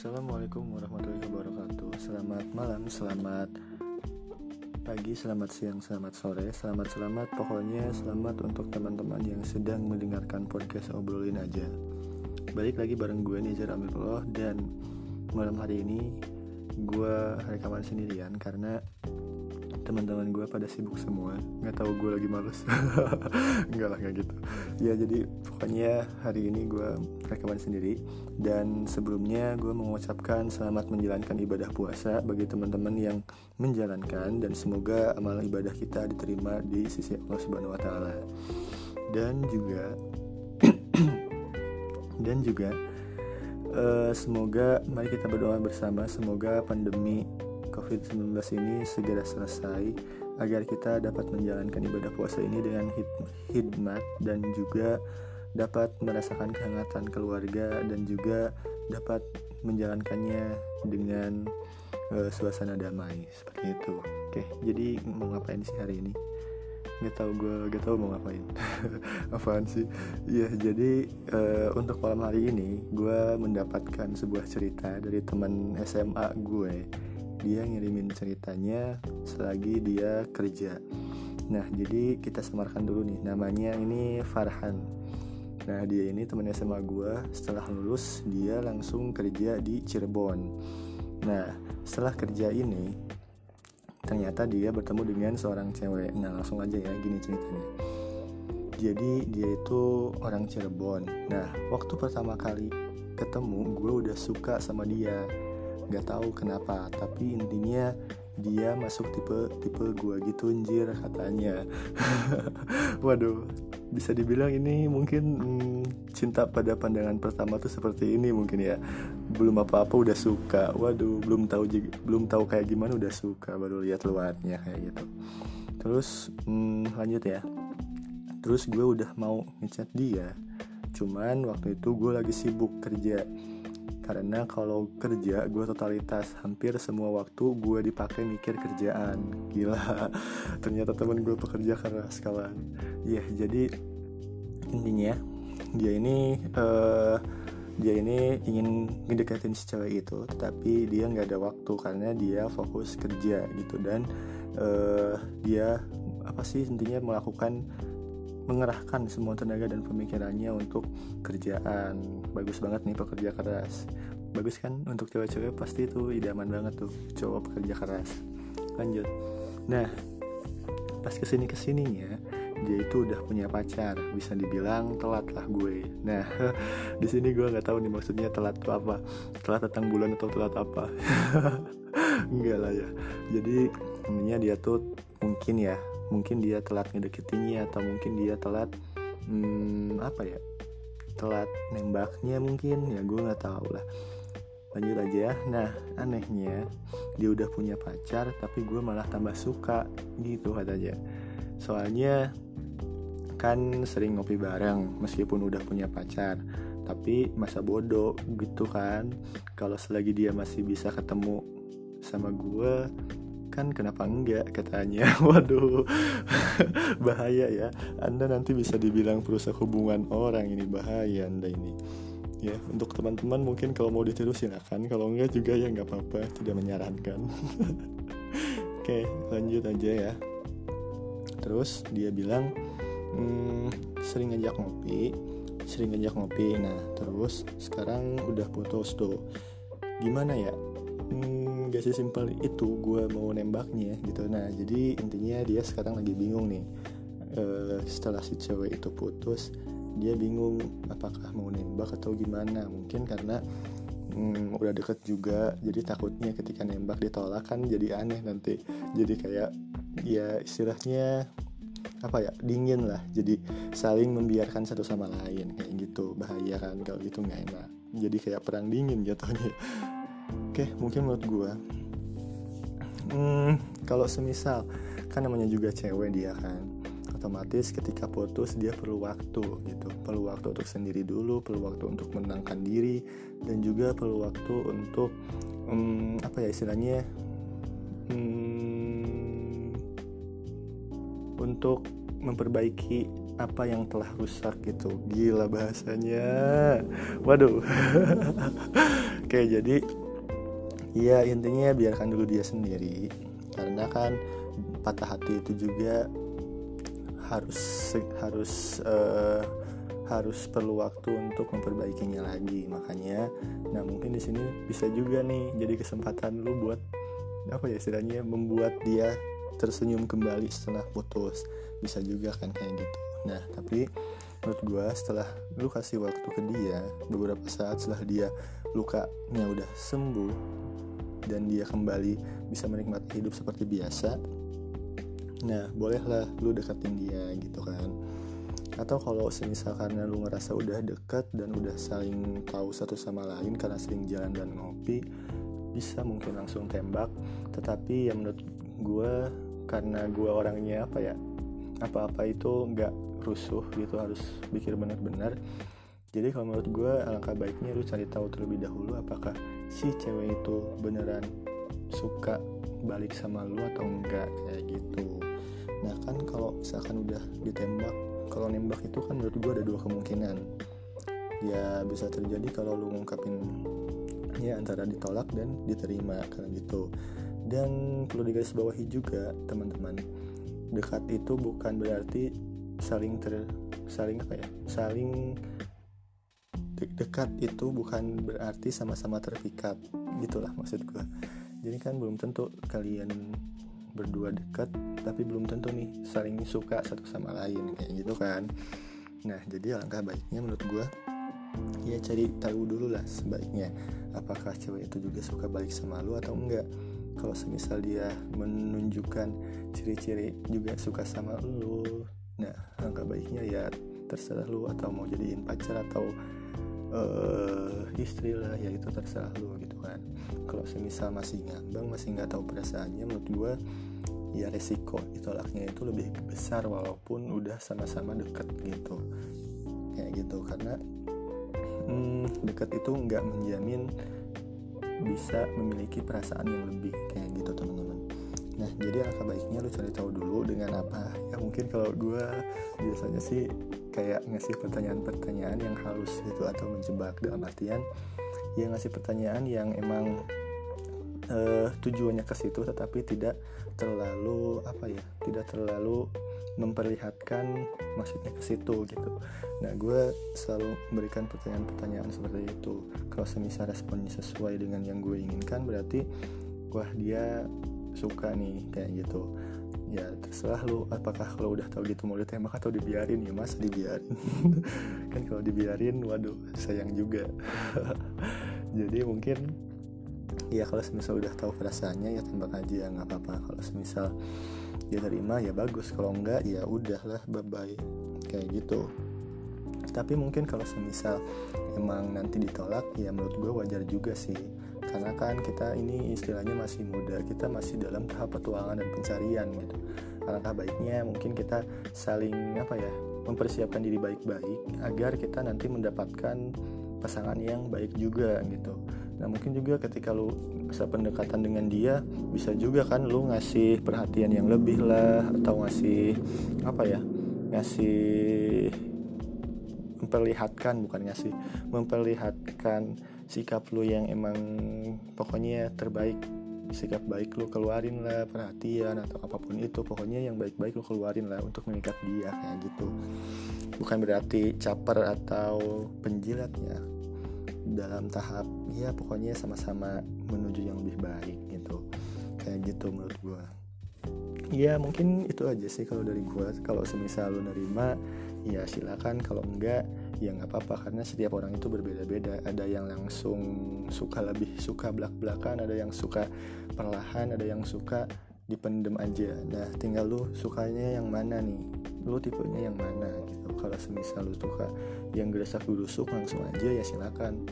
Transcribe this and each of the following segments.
Assalamualaikum warahmatullahi wabarakatuh. Selamat malam, selamat pagi, selamat siang, selamat sore Selamat-selamat, pokoknya selamat untuk teman-teman yang sedang mendengarkan podcast Obrolin Aja. Balik lagi bareng gue Nizar Amirullah Dan malam hari ini gue rekaman sendirian Karena teman-teman gue pada sibuk semua. Nggak tahu gue lagi males. Nggak lah nggak gitu. Ya jadi pokoknya hari ini gue rekaman sendiri. Dan sebelumnya gue mengucapkan selamat menjalankan ibadah puasa bagi teman-teman yang menjalankan. Dan semoga amal ibadah kita diterima di sisi Allah Subhanahu Wa Taala. Dan juga dan juga uh, semoga mari kita berdoa bersama. Semoga pandemi COVID-19 ini segera selesai agar kita dapat menjalankan ibadah puasa ini dengan hikmat dan juga dapat merasakan kehangatan keluarga dan juga dapat menjalankannya dengan uh, suasana damai seperti itu. Oke, jadi mau ngapain sih hari ini? Gak tau gue gak tau mau ngapain apaan sih ya jadi uh, untuk malam hari ini gue mendapatkan sebuah cerita dari teman SMA gue dia ngirimin ceritanya selagi dia kerja. Nah jadi kita semarkan dulu nih namanya ini Farhan. Nah dia ini teman SMA gue setelah lulus dia langsung kerja di Cirebon. Nah setelah kerja ini ternyata dia bertemu dengan seorang cewek. Nah langsung aja ya gini ceritanya. Jadi dia itu orang Cirebon. Nah waktu pertama kali ketemu gue udah suka sama dia nggak tahu kenapa tapi intinya dia masuk tipe tipe gua gitu anjir katanya. Waduh bisa dibilang ini mungkin hmm, cinta pada pandangan pertama tuh seperti ini mungkin ya. Belum apa-apa udah suka. Waduh belum tahu belum tahu kayak gimana udah suka baru lihat luarnya kayak gitu. Terus hmm, lanjut ya. Terus gue udah mau ngechat dia. Cuman waktu itu gue lagi sibuk kerja karena kalau kerja gue totalitas hampir semua waktu gue dipakai mikir kerjaan. Gila. Ternyata temen gue pekerja keras kawan ya yeah, jadi intinya dia ini uh, dia ini ingin ngedekatin si cewek itu tetapi dia nggak ada waktu karena dia fokus kerja gitu. Dan uh, dia apa sih intinya melakukan mengerahkan semua tenaga dan pemikirannya untuk kerjaan. Bagus banget nih pekerja keras. Bagus kan? Untuk cewek-cewek pasti itu idaman banget tuh cowok pekerja keras. Lanjut. Nah pas ke sini ke sininya dia itu udah punya pacar. Bisa dibilang telat lah gue. Nah di sini gue nggak tahu nih maksudnya telat tuh apa. Telat datang bulan atau telat apa. Enggak lah ya. Jadi intinya dia tuh mungkin ya mungkin dia telat ngedeketinnya atau mungkin dia telat hmm, apa ya telat nembaknya mungkin ya gue nggak tahu lah. Lanjut aja. Nah anehnya dia udah punya pacar tapi gue malah tambah suka gitu katanya. Soalnya kan sering ngopi bareng meskipun udah punya pacar tapi masa bodoh gitu kan. Kalau selagi dia masih bisa ketemu sama gue kan kenapa enggak katanya. Waduh. Bahaya ya. Anda nanti bisa dibilang perusak hubungan orang. Ini bahaya anda ini. Ya untuk teman-teman mungkin kalau mau ditiru silakan. Kalau enggak juga ya nggak apa-apa. Tidak menyarankan. Oke lanjut aja ya. Terus dia bilang hmm, sering ngajak ngopi. Sering ngajak ngopi. Nah terus sekarang udah putus tuh. Gimana ya? Hmm, gak sih simpel itu gue mau nembaknya gitu. Nah jadi intinya dia sekarang lagi bingung nih. Uh, setelah si cewek itu putus dia bingung apakah mau nembak atau gimana. Mungkin karena hmm, udah deket juga jadi takutnya ketika nembak ditolak kan jadi aneh nanti. Jadi kayak ya istilahnya apa ya dingin lah. Jadi saling membiarkan satu sama lain kayak gitu. Bahaya kan kalau gitu nggak enak. Jadi kayak perang dingin jatuhnya Oke, mungkin menurut gue, hmm, kalau semisal kan namanya juga cewek dia kan, otomatis ketika putus dia perlu waktu gitu, perlu waktu untuk sendiri dulu, perlu waktu untuk menangkan diri, dan juga perlu waktu untuk hmm, apa ya istilahnya, hmm, untuk memperbaiki apa yang telah rusak gitu. Gila bahasanya. Waduh. Oke jadi ya intinya biarkan dulu dia sendiri. Karena kan patah hati itu juga harus harus uh, harus perlu waktu untuk memperbaikinya lagi. Makanya nah mungkin di sini bisa juga nih jadi kesempatan lu buat apa ya istilahnya membuat dia tersenyum kembali setelah putus. Bisa juga kan kayak gitu. Nah tapi menurut gue setelah lu kasih waktu ke dia beberapa saat setelah dia lukanya udah sembuh dan dia kembali bisa menikmati hidup seperti biasa nah bolehlah lu deketin dia gitu kan. Atau kalau semisal karena lu ngerasa udah deket dan udah saling tahu satu sama lain karena sering jalan dan ngopi bisa mungkin langsung tembak. Tetapi yang menurut gue karena gue orangnya apa ya apa-apa itu nggak rusuh gitu harus pikir benar-benar. Jadi kalau menurut gue alangkah baiknya lu cari tahu terlebih dahulu apakah si cewek itu beneran suka balik sama lu atau enggak kayak gitu. Nah kan kalau misalkan udah ditembak kalau nembak itu kan menurut gue ada dua kemungkinan. Ya bisa terjadi kalau lu ngungkapin ya antara ditolak dan diterima karena gitu. Dan perlu digarisbawahi juga teman-teman. Dekat itu bukan berarti saling ter saling apa ya? Saling de dekat itu bukan berarti sama-sama terpikat gitulah maksud gue jadi kan belum tentu kalian berdua dekat tapi belum tentu nih saling suka satu sama lain kayak gitu kan. Nah jadi alangkah baiknya menurut gue ya cari tahu dulu lah sebaiknya apakah cewek itu juga suka balik sama lu atau enggak. Kalau semisal dia menunjukkan ciri-ciri juga suka sama lu nah alangkah baiknya ya terserah lu atau mau jadiin pacar atau uh, istri lah ya itu terserah lu gitu kan. Kalau semisal masih ngambang masih nggak tahu perasaannya menurut gue ya resiko ditolaknya itu lebih besar walaupun udah sama-sama deket gitu. Kayak gitu karena hmm, deket itu nggak menjamin bisa memiliki perasaan yang lebih kayak gitu teman-teman. Nah jadi alangkah baiknya lu cari tahu dulu dengan apa mungkin kalau gue biasanya sih kayak ngasih pertanyaan-pertanyaan yang halus gitu atau menjebak dalam artian ya ngasih pertanyaan yang emang uh, tujuannya ke situ tetapi tidak terlalu apa ya tidak terlalu memperlihatkan maksudnya ke situ gitu. Nah gue selalu memberikan pertanyaan-pertanyaan seperti itu. Kalau semisal responnya sesuai dengan yang gue inginkan berarti wah dia suka nih kayak gitu ya terserah lu apakah kalau udah tahu gitu mau ditembak atau dibiarin. Ya mas dibiarin? Kan kalau dibiarin waduh sayang juga. Jadi mungkin ya kalau semisal udah tahu perasaannya ya tembak aja nggak apa-apa. Kalau semisal dia terima ya bagus. Kalau enggak ya udahlah bye bye kayak gitu. Tapi mungkin kalau semisal emang nanti ditolak ya menurut gue wajar juga sih karena kan kita ini istilahnya masih muda kita masih dalam tahap petualangan dan pencarian gitu. Alangkah baiknya mungkin kita saling apa ya mempersiapkan diri baik-baik agar kita nanti mendapatkan pasangan yang baik juga gitu. Nah mungkin juga ketika lu bisa pendekatan dengan dia bisa juga kan lu ngasih perhatian yang lebih lah atau ngasih apa ya ngasih memperlihatkan bukan ngasih memperlihatkan sikap lu yang emang pokoknya terbaik sikap baik lu keluarin lah perhatian atau apa pun itu pokoknya yang baik-baik lu keluarin lah untuk mengikat dia kayak gitu. Bukan berarti caper atau penjilatnya dalam tahap ya pokoknya sama-sama menuju yang lebih baik gitu. Kayak gitu menurut gue ya mungkin itu aja sih kalau dari gue kalau semisal lu nerima ya silakan. Kalau enggak ya nggak apa-apa karena setiap orang itu berbeda-beda. Ada yang langsung suka lebih suka belak-belakan ada yang suka perlahan ada yang suka dipendem aja. Nah tinggal lu sukanya yang mana nih? Lu tipenya yang mana gitu. Kalau semisal lu suka yang geresak gerusuk langsung aja ya silakan.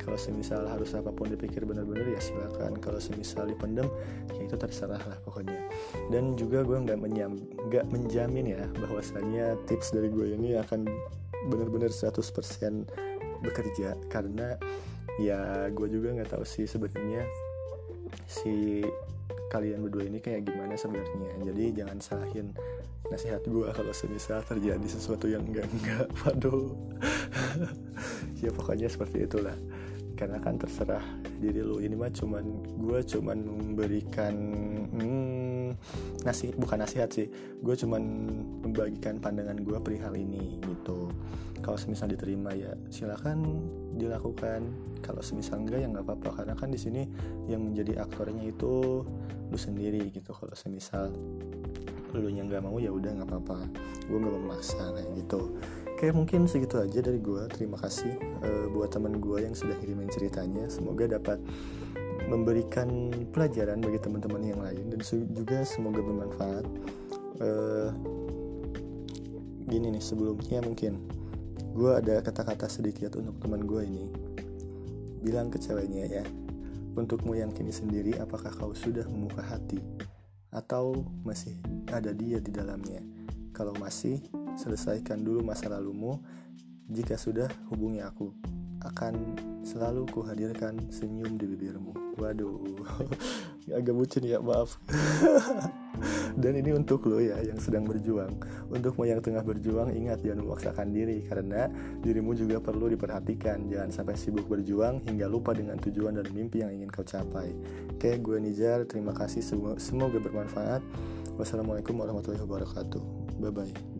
Kalau semisal harus apa pun dipikir benar-benar ya silakan. Kalau semisal dipendem ya itu terserah lah pokoknya. Dan juga gue nggak nggak menjamin ya bahwasanya tips dari gue ini akan benar-benar 100% bekerja. Karena ya gue juga nggak tahu sih sebenarnya si kalian berdua ini kayak gimana sebenarnya. Jadi jangan salahin nasihat gue kalau semisal terjadi sesuatu yang enggak enggak waduh. Ya pokoknya seperti itulah. Karena kan terserah diri lu. Ini mah cuman gue cuman memberikan hmm, nasi bukan nasihat sih. Gue cuman membagikan pandangan gue perihal ini gitu. Kalau semisal diterima ya silakan dilakukan. Kalau semisal enggak ya nggak apa-apa. Karena kan di sini yang menjadi aktornya itu lu sendiri gitu. Kalau semisal lu yang nggak mau ya udah nggak apa-apa. Gue nggak memaksa kayak gitu Oke mungkin segitu aja dari gue Terima kasih uh, buat teman gue yang sudah kirimin ceritanya. Semoga dapat memberikan pelajaran bagi teman-teman yang lain. Dan juga semoga bermanfaat. Uh, Gini nih sebelumnya mungkin Gue ada kata-kata sedikit untuk teman gue ini. Bilang ke ceweknya ya Untukmu yang kini sendiri apakah kau sudah membuka hati? Atau masih ada dia di dalamnya? Kalau masih, selesaikan dulu masa lalumu. Jika sudah, hubungi aku. Akan selalu kuhadirkan senyum di bibirmu. Waduh, agak bucin ya, maaf. Dan ini untuk lo ya yang sedang berjuang. Untukmu yang tengah berjuang, ingat jangan memaksakan diri karena dirimu juga perlu diperhatikan. Jangan sampai sibuk berjuang hingga lupa dengan tujuan dan mimpi yang ingin kau capai. Oke, gue Nijar. Terima kasih. Semoga bermanfaat. Wassalamualaikum warahmatullahi wabarakatuh. Bye bye.